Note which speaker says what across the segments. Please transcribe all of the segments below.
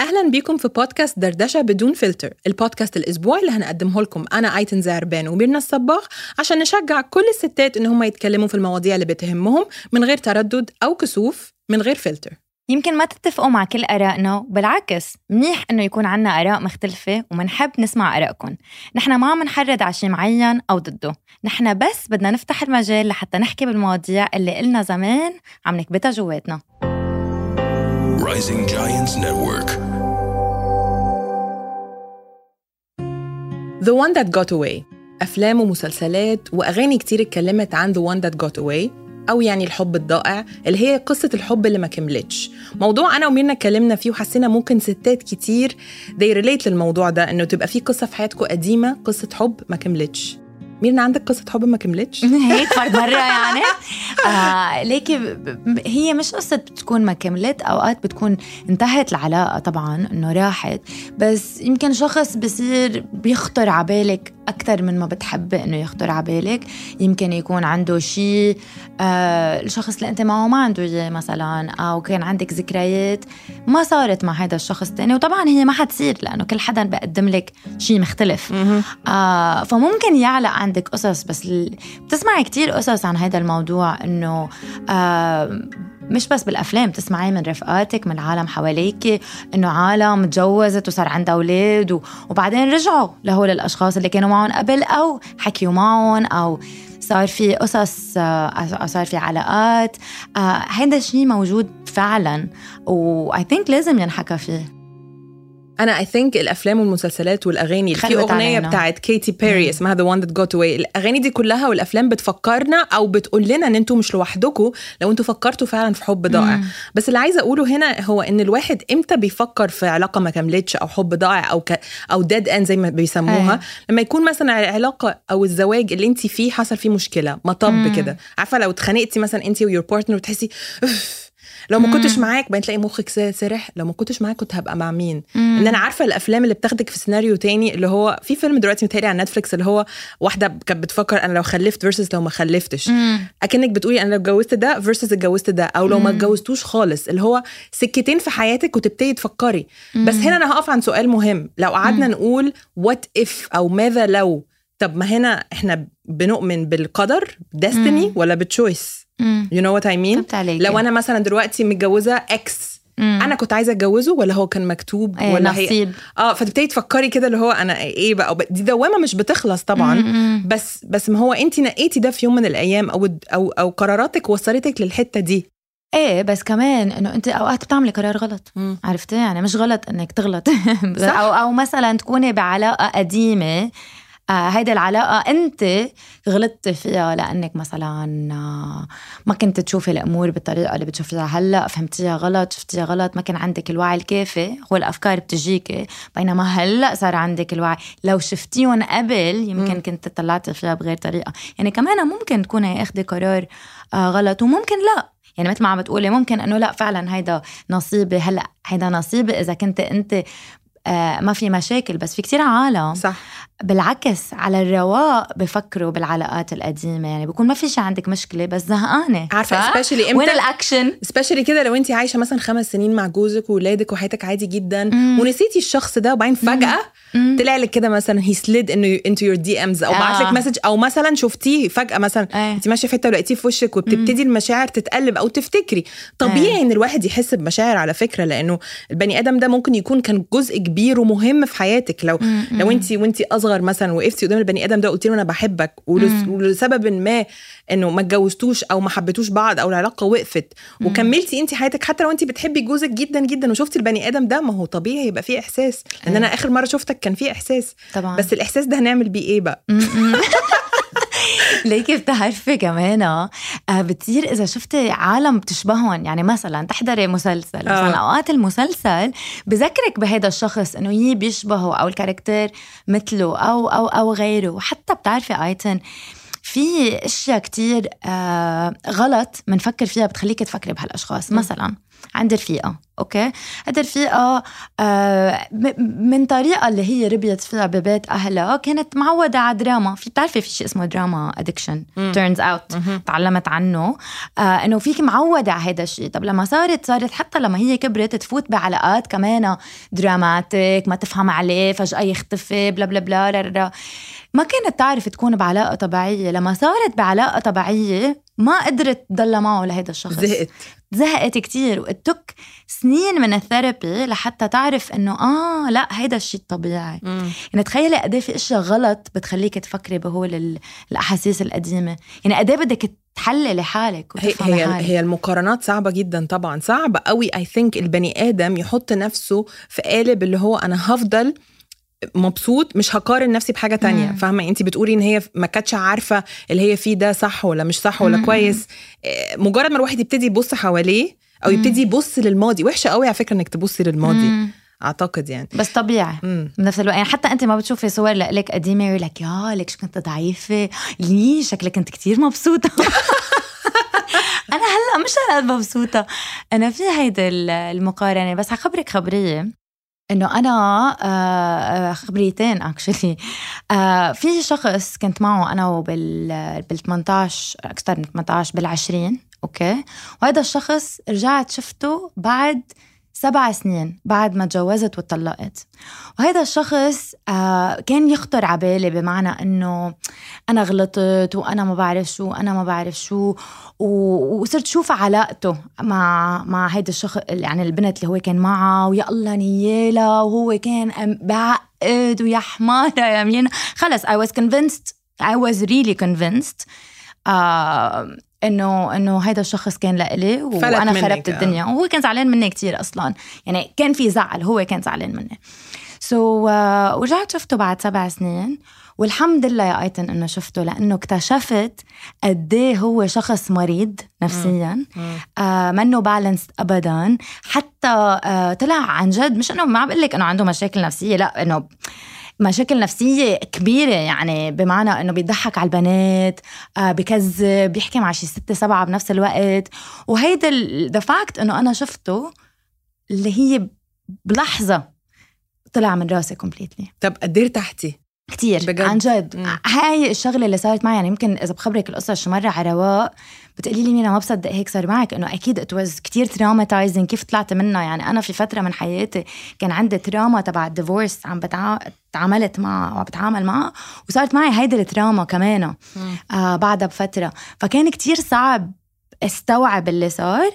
Speaker 1: أهلا بيكم في بودكاست دردشة بدون فلتر البودكاست الاسبوعي اللي هنقدمه لكم. أنا أيتن زعربان وميرنا الصباغ عشان نشجع كل الستات إن هم يتكلموا في المواضيع اللي بتهمهم من غير تردد أو كسوف من غير فلتر.
Speaker 2: يمكن ما تتفقوا مع كل آرائنا بالعكس منيح إنه يكون عنا آراء مختلفة ومنحب نسمع آرائكم. نحن ما عم نحرض على شيء معين أو ضده. نحن بس بدنا نفتح المجال لحتى نحكي بالمواضيع اللي قلنا زمان عم نكبتها جواتنا.
Speaker 3: Rising Giants Network.
Speaker 1: The One That Got Away. أفلام ومسلسلات وأغاني كتير اتكلمت عن The One That Got Away أو يعني الحب الضائع اللي هي قصة الحب اللي ما كملتش. موضوع أنا وميرنا اتكلمنا فيه وحسينا ممكن ستات كتير they relate للموضوع ده إنه تبقى في قصة في حياتكم قديمة قصة حب ما كملتش. ميرنا عندك قصة حب ما كملتش؟
Speaker 2: هيك فرد مرة يعني آه ليكي هي مش قصة بتكون ما كملت أوقات بتكون انتهت العلاقة طبعا إنه راحت بس يمكن شخص بصير بيخطر عبالك أكثر من ما بتحبي إنه يخطر عبالك يمكن يكون عنده شيء آه الشخص اللي أنت معه ما عنده إياه مثلا أو كان عندك ذكريات ما صارت مع هذا الشخص الثاني وطبعا هي ما حتصير لأنه كل حدا بقدم لك شيء مختلف. آه فممكن يعلق عندك قصص. بس. بتسمعي كتير قصص عن هذا الموضوع إنه آه مش بس بالأفلام بتسمعي من رفقاتك من العالم حواليك إنه عالم تجوزت وصار عندها أولاد. وبعدين رجعوا لهول الأشخاص اللي كانوا معهم قبل أو حكيوا معهم أو صار في قصص آه، أو صار في علاقات آه هذا الشيء موجود فعلا و I think لازم ينحكى فيه
Speaker 1: أنا I think الأفلام والمسلسلات والأغاني في
Speaker 2: أغنية.
Speaker 1: بتاعت كيتي بيري اسمها The One That Got Away الأغاني دي كلها والأفلام بتفكرنا أو بتقول لنا إن أنتوا مش لوحدكم لو أنتوا فكرتوا فعلا في حب ضائع. بس اللي عايزة أقوله هنا هو إن الواحد إمتى بيفكر في علاقة ما كملتش أو حب ضائع أو ك... أو dead end زي ما بيسموها.
Speaker 2: أيوة.
Speaker 1: لما يكون مثلا العلاقه أو الزواج اللي انت فيه حصل فيه مشكلة مطب كده. عارفة لو اتخانقتي مثلا انت و your partner وتحسي "أف، لو ما كنتش معاك بعدين تلاقي مخك سرح. لو ما كنتش معاك كنت هبقى مع مين؟ إن أنا عارفة الأفلام اللي بتاخدك في سيناريو تاني اللي هو في فيلم دلوقتي متهيألي على نتفليكس اللي هو واحدة كانت بتفكر أنا لو خلفت versus لو ما خلفتش. أكنك بتقولي أنا لو اتجوزت ده versus اتجوزت ده أو لو ما اتجوزتوش خالص. اللي هو سكتين في حياتك وتبتدي تفكري. بس هنا أنا هقف عن سؤال مهم. لو قعدنا نقول what if أو ماذا لو؟ طب ما هنا إحنا بنؤمن بالقدر destiny ولا ب choice you know what
Speaker 2: I mean.
Speaker 1: لو أنا مثلا دلوقتي متجوزة X أنا كنت عايزة أتجوزه ولا هو كان مكتوب
Speaker 2: إيه،
Speaker 1: ولا
Speaker 2: نصيب.
Speaker 1: هي آه فتبتدي تفكري كده اللي هو أنا إيه بقى؟ دي دوامة مش بتخلص طبعا. بس بس ما هو انت نقيتي ده في يوم من الأيام أو أو أو قراراتك وصلتك للحتة دي.
Speaker 2: إيه بس كمان إنه انت أوقات بتعملي قرار غلط.
Speaker 1: مم.
Speaker 2: عرفتي؟ يعني مش غلط إنك تغلط.
Speaker 1: صح.
Speaker 2: أو أو مثلا تكوني بعلاقة قديمة هيدي العلاقة أنت غلطتي فيها لأنك مثلا آه ما كنت تشوفي الأمور بالطريقة اللي بتشوفيها. هلأ فهمتيها غلط شفتيها غلط ما كان عندك الوعي الكافي. هو الأفكار بتجيكي بينما هلأ صار عندك الوعي. لو شفتيهم قبل يمكن كنت طلعتي فيها بغير طريقة. يعني كمان ممكن تكوني أخدي قرار آه غلط وممكن لأ. يعني مثل ما عم بتقولي ممكن إنه لأ فعلا هيدا نصيبي. هلأ هيدا نصيبي إذا كنت أنت آه ما في مشاكل بس في كتير عالم
Speaker 1: صح
Speaker 2: بالعكس على الرواق بفكروا بالعلاقات القديمة يعني بكون ما في شي عندك مشكلة بس زهقانة
Speaker 1: عارفة
Speaker 2: صح؟
Speaker 1: especially إمتى؟
Speaker 2: وين الأكشن؟
Speaker 1: especially كده لو انت عايشة مثلا خمس سنين مع جوزك وولادك وحياتك عادي جدا ونسيتي الشخص ده وبعدين فجأة طلع لك كده مثلا he slid انه into your DMs أو
Speaker 2: آه.
Speaker 1: بعت لك message أو مثلا شفتيه فجأة مثلا
Speaker 2: أيه.
Speaker 1: انت ماشية في حتة ولقيتيه في وشك وبتبتدي المشاعر تتقلب أو تفتكري طبيعي إن الواحد يحس بمشاعر على فكرة لأنه البني آدم ده ممكن يكون كان جزء كبير ومهم في حياتك. لو لو انت وانت أصغر مثلا وقفتي قدام البني آدم ده وقلت له أنا بحبك ولس- ولسبب ما إنه ما اتجوزتوش أو ما حبيتوش بعض أو العلاقة وقفت وكملتي انت حياتك حتى لو انت بتحبي جوزك جدا جدا وشفتي البني آدم ده ما هو طبيعي يبقى فيه إحساس. لأن أنا آخر مرة شفتك كان فيه إحساس.
Speaker 2: طبعا.
Speaker 1: بس الإحساس ده هنعمل بيه إيه بقى؟
Speaker 2: ليكي بتعرفي كمان آه، بتصير إذا شفتي عالم بتشبههم. يعني مثلا تحضري مسلسل مثلا
Speaker 1: آه.
Speaker 2: أوقات المسلسل بذكرك بهذا الشخص إنه يي بيشبهه أو ال character مثله أو أو أو غيره. وحتى بتعرفي آيتن في أشياء كتير آه غلط بنفكر فيها بتخليك تفكري بهالأشخاص. مثلا عند رفيقه okay؟ هيدي الرفيقه آه من طريقة اللي هي ربيت فيها ببيت أهلها كانت معودة على دراما. في بتعرفي في شيء اسمه drama addiction turns out تعلمت عنه. آه إنه فيك معودة على هذا الشيء. طب لما صارت صارت حتى لما هي كبرت تفوت بعلاقات كمان dramatic ما تفهم عليه فجأة يختفي بلا بلا بلا لا لا لا. ما كانت تعرف تكون بعلاقة طبيعية. لما صارت بعلاقة طبيعية ما قدرت تضل معه لهيدا الشخص.
Speaker 1: زهقت.
Speaker 2: زهقت كتير وأخذتك سنين من ال therapy لحتى تعرف إنه آه لا هيدا الشيء الطبيعي. يعني تخيلي قد إيه في إشياء غلط بتخليك تفكري بهول ال- الأحاسيس القديمة. يعني قد إيه بدك تحللي حالك
Speaker 1: هي
Speaker 2: وتفهمي
Speaker 1: هي
Speaker 2: حالك.
Speaker 1: هي المقارنات صعبة جدا طبعا. صعب قوي اي ثينك البني آدم يحط نفسه في قالب اللي هو أنا هفضل مبسوط مش هقارن نفسي بحاجة تانية. فاهمة انت بتقولي ان هي ما كانتش عارفة اللي هي فيه ده صح ولا مش صح ولا
Speaker 2: مم.
Speaker 1: كويس إيه، مجرد ما الواحد يبتدي يبص حواليه
Speaker 2: أو.
Speaker 1: يبتدي يبص للماضي وحشة قوي على فكرة انك تبصي للماضي
Speaker 2: مم.
Speaker 1: أعتقد يعني
Speaker 2: بس طبيعي
Speaker 1: مم.
Speaker 2: بنفس الوقت يعني حتى انت ما بتشوفي صور لك قديمة يقول لك يا لك شو كنت ضعيفة ليه شكلك كنت كتير مبسوطة أنا هلأ مش هالقد مبسوطة أنا في هيدي ال- المقارنة بس حخبرك خبرية إنه أنا آه، آه، خبريتين actually في شخص كنت معه أنا وبال بال 18 أكثر من 18 بال 20 أوكي؟ وهذا الشخص رجعت شفته بعد سبع سنين بعد ما تجوزت واتطلقت. وهذا الشخص آه كان يخطر على بالي بمعنى إنه أنا غلطت وأنا ما بعرف شو أنا ما بعرف شو وصرت شوف علاقته مع مع هيدا الشخص يعني البنت اللي هو كان معها ويا الله نيالة وهو كان بعقد ويا حمارة يا مين. خلص I was convinced I was really convinced آه إنه إنه هيدا الشخص كان لإلي
Speaker 1: وأنا
Speaker 2: خربت
Speaker 1: آه.
Speaker 2: الدنيا. وهو كان زعلان مني كتير أصلا. يعني كان في زعل هو كان زعلان مني. سو so, uh, ورجعت شفته بعد سبع سنين. والحمد لله يا أيتن إنه شفته لأنه اكتشفت قد إيه هو شخص مريض نفسيا. آه منه بالانس ابدا. حتى آه طلع عن جد مش إنه ما عم بقول لك إنه عنده مشاكل نفسية لا إنه مشاكل نفسية كبيرة يعني بمعنى إنه بيضحك على البنات آه بكذب بيحكي مع شي ستة سبعة بنفس الوقت. وهيدا the fact إنه أنا شفته اللي هي بلحظة طلع من راسي completely
Speaker 1: طب قد إيه ارتحتي؟
Speaker 2: كتير.
Speaker 1: بجد؟
Speaker 2: عن جد.
Speaker 1: مم.
Speaker 2: هاي الشغلة اللي صارت معي يعني يمكن إذا بخبرك القصة شو مرة على رواق بتقولي لي مينا ما بصدق هيك صار معك إنه أكيد it was كثير traumatizing كيف طلعت منها؟ يعني أنا في فترة من حياتي كان عندي trauma تبع ال divorce عم بتع... تعاملت معها وعم بتعامل معها وصارت معي هيدي ال trauma كمان. آه بعدها بفترة. فكان كتير صعب استوعب اللي صار.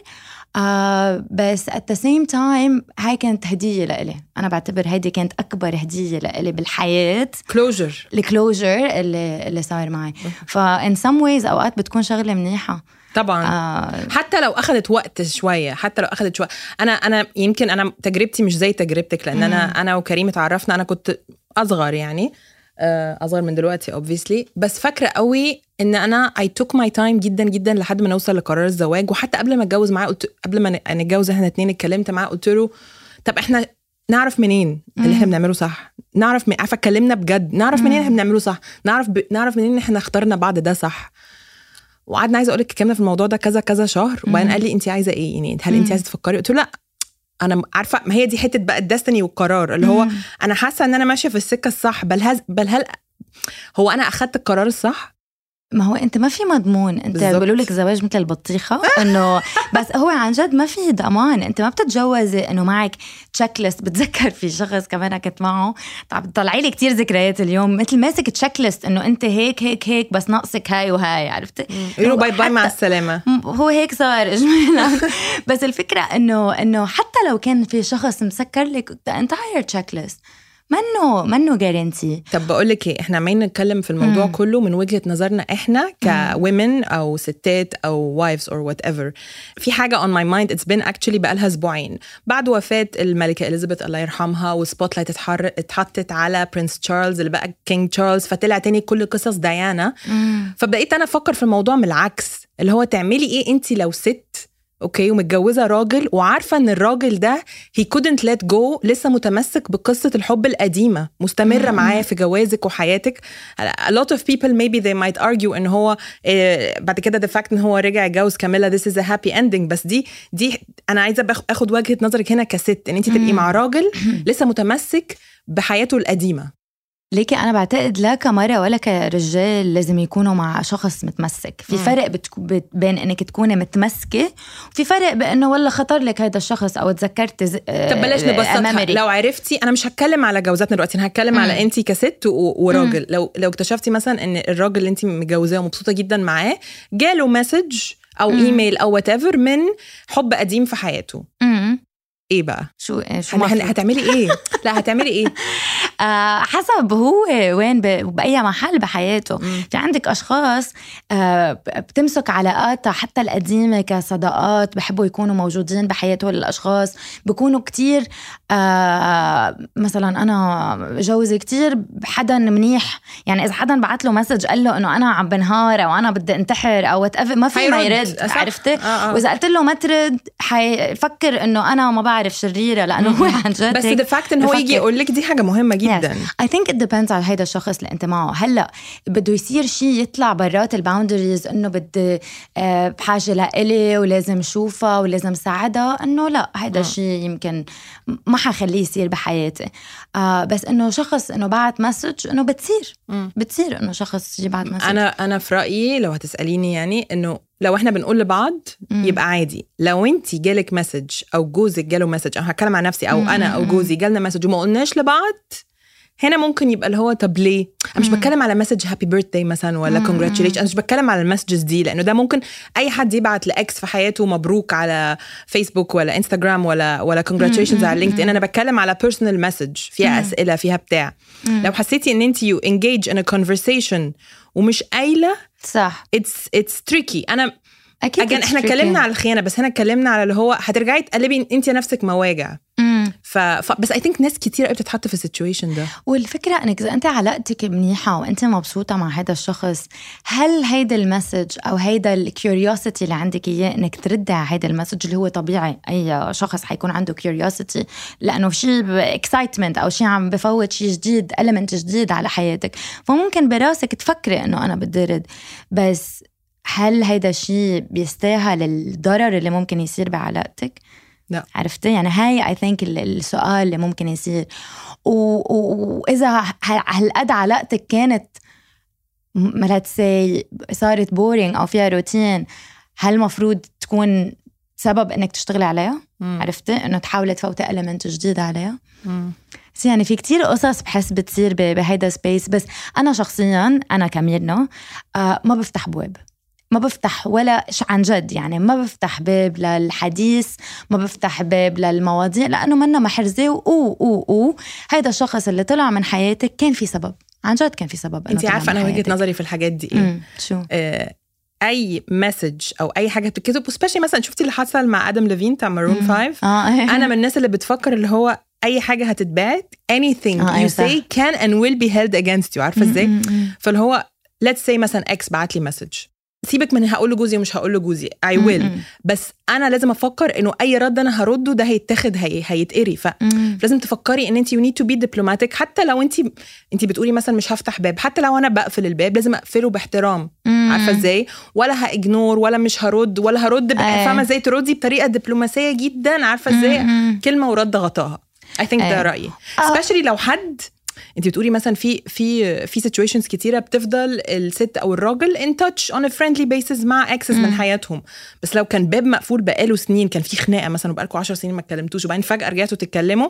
Speaker 2: آه بس at the same time هاي كانت هدية لإلي. أنا بعتبر هيدي كانت أكبر هدية لإلي بالحياة.
Speaker 1: closure
Speaker 2: ال closure اللي اللي صار معي. ف in some ways أوقات بتكون شغلة منيحة.
Speaker 1: طبعا.
Speaker 2: آه.
Speaker 1: حتى لو أخذت وقت شوية حتى لو أخذت شوية. أنا أنا يمكن أنا تجربتي مش زي تجربتك لأن أنا أنا وكريم اتعرفنا أنا كنت أصغر يعني. اصغر من دلوقتي obviously. بس فاكرة قوي إن أنا I took my time جدا جدا لحد ما نوصل لقرار الزواج. وحتى قبل ما أتجوز معاه قلت قبل ما نتجوز إحنا اتنين اتكلمت معاه قلت له طب إحنا نعرف منين اللي إحنا بنعمله صح؟ نعرف من عارفة اتكلمنا بجد. نعرف منين إحنا بنعمله صح؟ نعرف ب... نعرف منين إحنا اخترنا بعض ده صح؟ وقعدنا عايزة أقول لك اتكلمنا في الموضوع ده كذا كذا شهر. وبعدين قال لي انت عايزة إيه؟ يعني هل انت عايزة تفكري؟ قلت له لأ. أنا عارفة ما هي دي حتة بقى الدستني والقرار اللي هو أنا حاسة إن أنا ماشية في السكة الصح بل هز بل هل هو أنا أخدت القرار الصح؟
Speaker 2: ما هو أنت ما في مضمون.
Speaker 1: أنت.
Speaker 2: بيقولوا لك زواج مثل البطيخة؟ إنه بس هو عن جد ما في ضمان. أنت ما بتتجوزي إنه معك checklist بتذكر في شخص كمان كنت معه. طب طلعي لي كثير ذكريات اليوم. مثل ماسك checklist إنه أنت هيك هيك هيك بس ناقصك هاي وهاي عرفتي
Speaker 1: يقولوا bye bye مع
Speaker 2: السلامة. هو هيك صار. اجمالا بس الفكرة إنه إنه حتى لو كان في شخص مسكر لك the entire checklist. منه منه guarantee
Speaker 1: طب بقول لك إيه إحنا عمالين نتكلم في الموضوع
Speaker 2: مم.
Speaker 1: كله من وجهة نظرنا إحنا ك women أو ستات أو wives or whatever في حاجة on my mind it's been actually بقالها أسبوعين. بعد وفاة الملكة اليزابيث الله يرحمها و spotlight اتحطت على Prince تشارلز اللي بقى King تشارلز فطلع تاني كل قصص ديانا فبقيت أنا أفكر في الموضوع من العكس اللي هو تعملي إيه انت لو ست okay ومتجوزة راجل وعارفة إن الراجل ده he couldn't let go لسه متمسك بقصة الحب القديمة مستمرة معاه في جوازك وحياتك. A lot of people maybe they might argue إن هو آه، بعد كده the fact إن هو رجع يتجوز كاميلا this is a happy ending. بس دي دي أنا عايزة آخد وجهة نظرك هنا ك ست إن انت تبقي مع راجل لسه متمسك بحياته القديمة.
Speaker 2: ليكي أنا بعتقد لا كمرة ولا كرجال لازم يكونوا مع شخص متمسك. في فرق بتكو بت- بين إنك تكوني متمسكة وفي فرق بأنه والله خطر لك هذا الشخص أو تذكرت ز-
Speaker 1: طب بلاش
Speaker 2: آه،
Speaker 1: نبسطها. لو عرفتي أنا مش هتكلم على جوازاتنا دلوقتي أنا هتكلم على انت ك ست وراجل. لو لو اكتشفتي مثلا إن الراجل اللي انت متجوزاه ومبسوطة جدا معاه جاله message أو ايميل أو what من حب قديم في حياته.
Speaker 2: مم.
Speaker 1: إيه بقى؟
Speaker 2: شو شو مفروض؟
Speaker 1: هن- هتعملي إيه؟ لا هتعملي إيه؟
Speaker 2: آه حسب هو وين بأي محل بحياته في عندك أشخاص آه بتمسك علاقاتها حتى القديمة كصداقات بحبوا يكونوا موجودين بحياه هول الاشخاص بكونوا كتير آه مثلا أنا جوزي كتير حدا منيح يعني إذا حدا بعت له message قال له إنه أنا عم بنهار أو أنا بدي انتحر أو what ما في ما. يرد. عرفتي
Speaker 1: آه، آه.
Speaker 2: وإذا قلت له ما ترد حيفكر إنه أنا ما بعرف شريرة لأنه هو عن جد
Speaker 1: بس the fact ان هو يجي. يقول لك دي حاجة مهمة جدا.
Speaker 2: I think it depends على هيدا الشخص اللي أنت معه. هلأ بده يصير شيء يطلع برات ال boundaries إنه بدي آه، بحاجة لإلي ولازم شوفها ولازم ساعدها إنه لأ هيدا الشيء يمكن ما حخليه يصير بحياتي. آه بس إنه شخص إنه بعت message إنه بتصير. بتصير إنه شخص يبعت message
Speaker 1: أنا أنا في رأيي لو هتسأليني يعني إنه لو إحنا بنقول لبعض يبقى عادي. لو أنت جالك message أو جوزك جاله message أنا هتكلم عن نفسي أو أنا أو جوزي جالنا message وما قلناش لبعض هنا ممكن يبقى اللي هو طب ليه؟ أنا مش بتكلم على message happy birthday مثلا ولا congratulation أنا مش بتكلم على ال messages دي لأنه ده ممكن أي حد يبعت ل ex في حياته مبروك على فيسبوك ولا انستغرام ولا ولا congratulations على لينكد ان أنا بتكلم على personal message فيها أسئلة فيها بتاع. لو حسيتي إن أنت you engage in conversation ومش قايلة
Speaker 2: صح.
Speaker 1: it's
Speaker 2: it's
Speaker 1: tricky
Speaker 2: أنا
Speaker 1: أكيد
Speaker 2: إحنا.
Speaker 1: اتكلمنا على الخيانة بس هنا اتكلمنا على اللي هو هترجعي تقلبي أنت نفسك مواجع. ف... ف... بس I think ناس كتير قوي بتتحط في ال situation ده.
Speaker 2: والفكرة إنك إذا أنت علاقتك منيحة وأنت مبسوطة مع هذا الشخص هل هيدا ال message أو هيدا ال curiosity اللي عندك إياه إنك تردي على هيدا ال message اللي هو طبيعي؟ أي شخص حيكون عنده curiosity لأنه شيء excitement أو شيء عم بفوت شيء جديد element جديد على حياتك. فممكن براسك تفكري إنه أنا بدي رد بس هل هيدا الشيء بيستاهل الضرر اللي ممكن يصير بعلاقتك؟
Speaker 1: لا.
Speaker 2: عرفتي يعني هاي I think السؤال اللي ممكن يصير. وإذا هالقد علاقتك كانت مرات سي صارت boring أو فيها روتين هل المفروض تكون سبب إنك تشتغلي عليها؟ عرفتي إنه تحاولي تفوتي element جديد عليها. بس يعني في كتير قصص بحس بتصير بهيدا space بس أنا شخصيا أنا كميرنا آه ما بفتح بواب. ما بفتح ولا عن جد يعني ما بفتح باب للحديث ما بفتح باب للمواضيع لأنه منا محرزة و و و هيدا الشخص اللي طلع من حياتك كان في سبب عن جد كان في سبب
Speaker 1: انت عارفة أنا
Speaker 2: وجهة.
Speaker 1: نظري في الحاجات دي إيه؟
Speaker 2: مم، شو؟
Speaker 1: آه، أي مسج أو أي حاجة بتتكتب وسبيشلي مثلا شفتي اللي حصل مع آدم ليفين بتاع مارون 5
Speaker 2: آه.
Speaker 1: أنا من الناس اللي بتفكر اللي هو أي حاجة هتتبعت anything
Speaker 2: آه، أيوة
Speaker 1: you
Speaker 2: صح.
Speaker 1: say can and will be held against you
Speaker 2: عارفة إزاي.
Speaker 1: فاللي هو let's say مثلا ex بعت لي message سيبك من هقول لجوزي ومش هقول لجوزي will
Speaker 2: مم.
Speaker 1: بس أنا لازم أفكر إنه أي رد أنا هرده ده هيتاخد هي هيتقري ف
Speaker 2: مم.
Speaker 1: لازم تفكري إن أنت you need to be diplomatic حتى لو أنت أنت بتقولي مثلا مش هفتح باب حتى لو أنا بقفل الباب لازم أقفله باحترام. عارفة إزاي ولا ه ignore ولا مش هرد ولا هرد ب-
Speaker 2: أيه.
Speaker 1: فاهمة إزاي تردي بطريقة دبلوماسية جدا عارفة
Speaker 2: إزاي.
Speaker 1: كلمة ورد غطاها I think ده
Speaker 2: أيه.
Speaker 1: رأيي
Speaker 2: آه.
Speaker 1: especially لو حد انت بتقولي مثلا في في في situations كتيرة بتفضل الست أو الراجل in touch on a friendly basis مع exes من حياتهم بس لو كان باب مقفول بقاله سنين كان في خناقة مثلا وبقالكم 10 سنين ما اتكلمتوش وبعدين فجأة رجعتوا تتكلموا.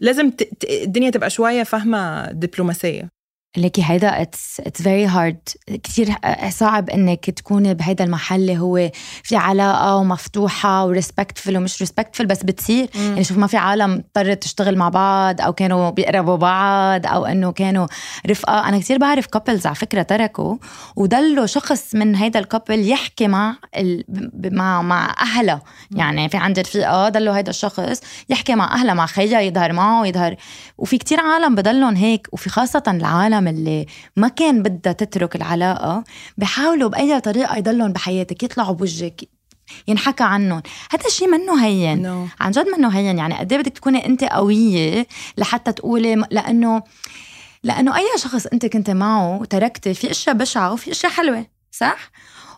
Speaker 1: لازم. ت... الدنيا تبقى شوية فاهمة دبلوماسية
Speaker 2: لكي هيدا it's it's very hard كثير صعب إنك تكوني بهيدا المحل اللي هو في علاقة ومفتوحة و respectful ومش respectful بس بتصير. مم. يعني شوف ما في عالم اضطرت تشتغل مع بعض أو كانوا بيقربوا بعض أو إنه كانوا رفقة. أنا كثير بعرف couples على فكرة تركوا وضلوا شخص من هيدا ال couple يحكي مع ال... مع مع اهلها يعني في عند رفيقة ضلوا هيدا الشخص يحكي مع اهلها مع خيها يظهر معه يظهر وفي كتير عالم بضلهم هيك وفي خاصة العالم اللي ما كان بدها تترك العلاقة بحاولوا بأي طريقة يضلهم بحياتك يطلعوا بوجهك ينحكى عنهم. هذا الشيء منه هين.
Speaker 1: No.
Speaker 2: عن جد منه هين. يعني قد إيه بدك تكوني أنت قوية لحتى تقولي لأنه لأنه أي شخص أنت كنت معه تركتي في أشياء بشعة وفي أشياء حلوة صح؟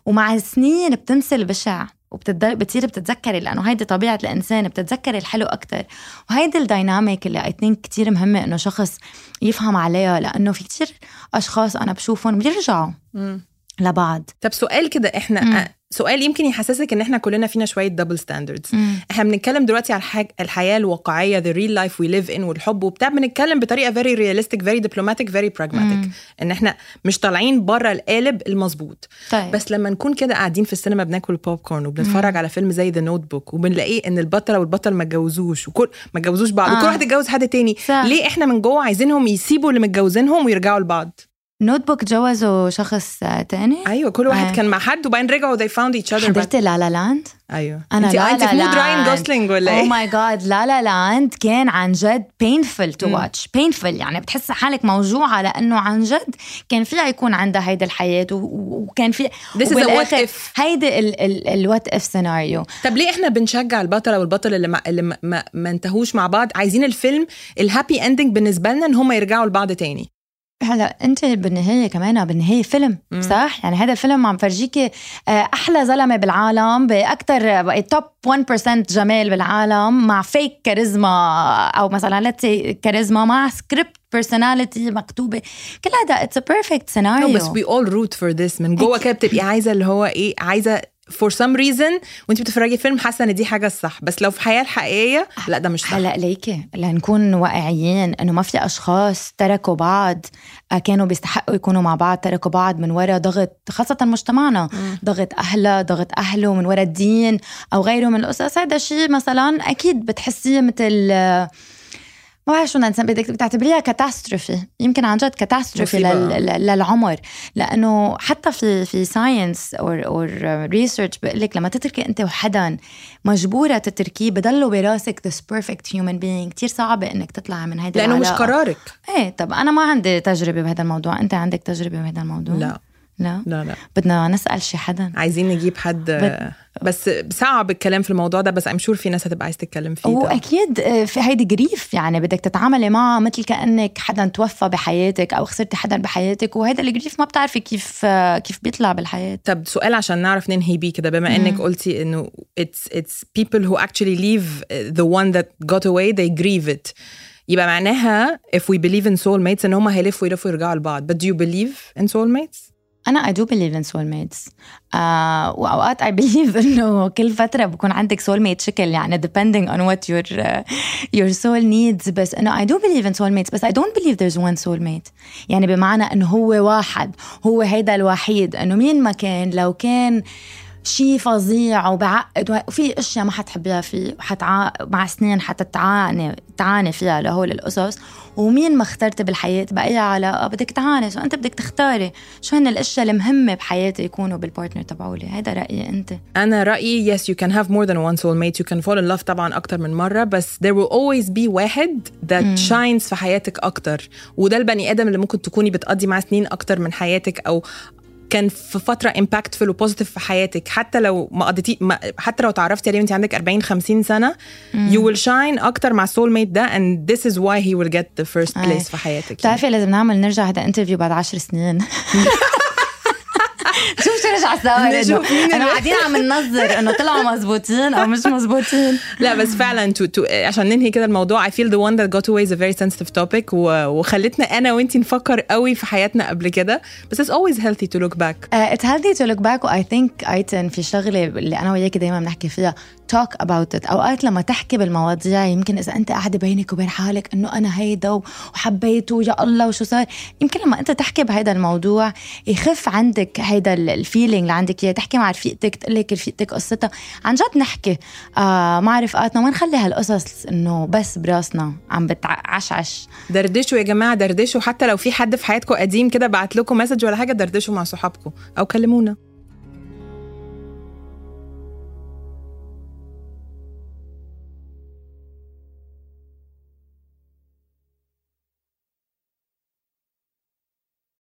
Speaker 2: ومع السنين بتنسي البشع. وبتضل بتصير بتتذكري لأنه هيدي طبيعة الإنسان بتتذكري الحلو أكثر وهيدي ال dynamic اللي I think كثير مهمه إنه شخص يفهم عليها لأنه في كثير أشخاص أنا بشوفهم بيرجعوا
Speaker 1: مم.
Speaker 2: لبعض
Speaker 1: طب سؤال كده إحنا
Speaker 2: مم.
Speaker 1: سؤال يمكن يحسسك إن إحنا كلنا فينا شوية double standards إحنا بنتكلم دلوقتي على الحاج... الحياة الواقعية the real life we live in والحب وبتاع بنتكلم بطريقة very realistic very diplomatic very pragmatic.
Speaker 2: مم.
Speaker 1: إن إحنا مش طالعين بره القالب المظبوط.
Speaker 2: طيب.
Speaker 1: بس لما نكون كده قاعدين في السينما بناكل بوب كورن وبنتفرج على فيلم زي The Notebook وبنلاقيه إن البطلة والبطل ما اتجوزوش وكل ما اتجوزوش بعض
Speaker 2: آه.
Speaker 1: وكل واحد اتجوز حد تاني.
Speaker 2: صح.
Speaker 1: ليه إحنا من جوه عايزينهم يسيبوا اللي متجوزينهم ويرجعوا لبعض؟
Speaker 2: Notebook جوزوا شخص تاني
Speaker 1: أيوه كل واحد
Speaker 2: آه.
Speaker 1: كان مع حد وبعدين رجعوا they found each other.
Speaker 2: حضرتي لا لا لاند
Speaker 1: أيوه
Speaker 2: أنا
Speaker 1: انت
Speaker 2: لا
Speaker 1: انت في mood راين. جوسلينج ولا
Speaker 2: أو
Speaker 1: إيه؟
Speaker 2: ماي جاد لا لا لاند كان عن جد painful to watch painful يعني بتحس حالك موجوعه لأنه عن جد كان فيها يكون عندها هيدي الحياة وكان في
Speaker 1: is a what if.
Speaker 2: هيدي الوات اف سيناريو
Speaker 1: طب ليه إحنا بنشجع البطلة والبطل اللي ما اللي ما, ما, ما انتهوش مع بعض عايزين الفيلم الهابي اندنج بالنسبة لنا إن هم يرجعوا لبعض تاني
Speaker 2: هلا انت بالنهاية كمان بالنهاية فيلم
Speaker 1: مم.
Speaker 2: صح؟ يعني هذا الفيلم عم فرجيكي آه، أحلى زلمة بالعالم باكثر top 1% جمال بالعالم مع فيك كاريزما أو مثلا say charisma مع script personality مكتوبة. كل هذا it's
Speaker 1: perfect
Speaker 2: scenario
Speaker 1: بس we all root for this من جوه كده بتبقي عايزة اللي هو إيه عايزة for some reason وانت بتتفرجي فيلم حاسة إن دي حاجة الصح. بس لو في الحياة الحقيقية لا ده مش صح.
Speaker 2: هلا ليكي. لنكون واقعيين إنه ما في أشخاص تركوا بعض آه، كانوا بيستحقوا يكونوا مع بعض تركوا بعض من وراء ضغط خاصة مجتمعنا. ضغط اهلها ضغط أهله من وراء الدين أو غيره من القصص هذا شيء مثلا أكيد بتحسيه مثل آه، ما بعرف شو بدنا نسمي بدك بتعتبريها catastrophe يمكن عن جد catastrophe للعمر. لأنه حتى في في science or or research بقول لك لما تتركي أنت وحدا مجبورة تتركيه بضلوا براسك this perfect human being. كثير صعبه إنك تطلعي من هيدي
Speaker 1: لأنه مش
Speaker 2: العلاقة.
Speaker 1: قرارك.
Speaker 2: إيه طب أنا ما عندي تجربة بهذا الموضوع. أنت عندك تجربة بهذا الموضوع؟
Speaker 1: لا.
Speaker 2: لا.
Speaker 1: لا لا.
Speaker 2: بدنا نسأل شي حدا.
Speaker 1: عايزين نجيب حد.
Speaker 2: بت-
Speaker 1: بس صعب الكلام في الموضوع ده بس I'm sure في ناس هتبقى عايز تتكلم فيه.
Speaker 2: واكيد آه، في هيدي grief يعني بدك تتعاملي معها مثل كأنك حدا توفى بحياتك أو خسرتي حدا بحياتك وهيدا ال grief ما بتعرفي كيف آه، كيف بيطلع بالحياة.
Speaker 1: طب سؤال عشان نعرف ننهي بيه كده بما إنك قلتي إنه it's it's people who actually leave the one that got away they grieve it. يبقى معناها if we believe in soulmates إن هم هيلفوا يلفوا يرجعوا لبعض. But do you believe in soulmates؟
Speaker 2: أنا I do believe in soulmates. آه وأوقات I believe إنه كل فترة بكون عندك soulmate شكل يعني on what your uh, your soul needs. بس إنه I do believe in soulmates بس I don't believe there's one soulmate. يعني بمعنى إنه هو واحد هو هيدا الوحيد. إنه مين ما كان لو كان شيء فظيع وبعقد وفي أشياء ما حتحبيها فيه وحتع... مع سنين حتتعاني تعاني فيها لهول القصص. ومين ما اخترتي بالحياة؟ باي علاقه بدك تعاني. so أنت بدك تختاري؟ شو هن الأشياء المهمة بحياتي يكونوا بال partner تبعولي؟ هيدا رأيي أنت.
Speaker 1: أنا رأيي yes you can have more than one soulmate. You can fall in love طبعا أكتر من مرة بس there will always be واحد that shines في حياتك أكتر. وده البني آدم اللي ممكن تكوني بتقضي معاه سنين أكتر من حياتك أو كان في فترة impactful و positive في حياتك. حتى لو ما قضيتي ما حتى لو تعرفتي عليه وانت عندك 40 50 سنة you will shine أكتر مع ال soulmate ده this is why he will get the first
Speaker 2: أي.
Speaker 1: place في حياتك.
Speaker 2: بتعرفي لازم نعمل نرجع هذا interview بعد عشر سنين. شوف شو رجع صار
Speaker 1: نشوف مين
Speaker 2: انه
Speaker 1: اللي-
Speaker 2: قاعدين عم ننظر إنه طلعوا مزبوطين أو مش مزبوطين
Speaker 1: لا بس فعلا to, to, عشان ننهي كده الموضوع I feel the one that got away is a very sensitive topic و, وخلتنا أنا وأنتي نفكر قوي في حياتنا قبل كده بس it's always healthy to look back.
Speaker 2: it's healthy to look back و I think إنه في شغلة اللي أنا وياكي دايما بنحكي فيها talk about it. أوقات لما تحكي بالمواضيع يمكن إذا أنت قاعدة بينك وبين حالك إنه أنا هيدا وحبيته يا الله وشو صار؟ يمكن لما أنت تحكي بهيدا الموضوع يخف عندك هيدا ال feeling اللي عندك إياه تحكي مع رفيقتك تقول لك رفيقتك قصتها. عن جد نحكي. آه مع رفقاتنا وما نخلي هالقصص إنه بس براسنا عم بتعشعش.
Speaker 1: دردشوا يا جماعة دردشوا. حتى لو في حد في حياتكم قديم كده بعت لكم message ولا حاجة دردشوا مع صحابكم أو كلمونا.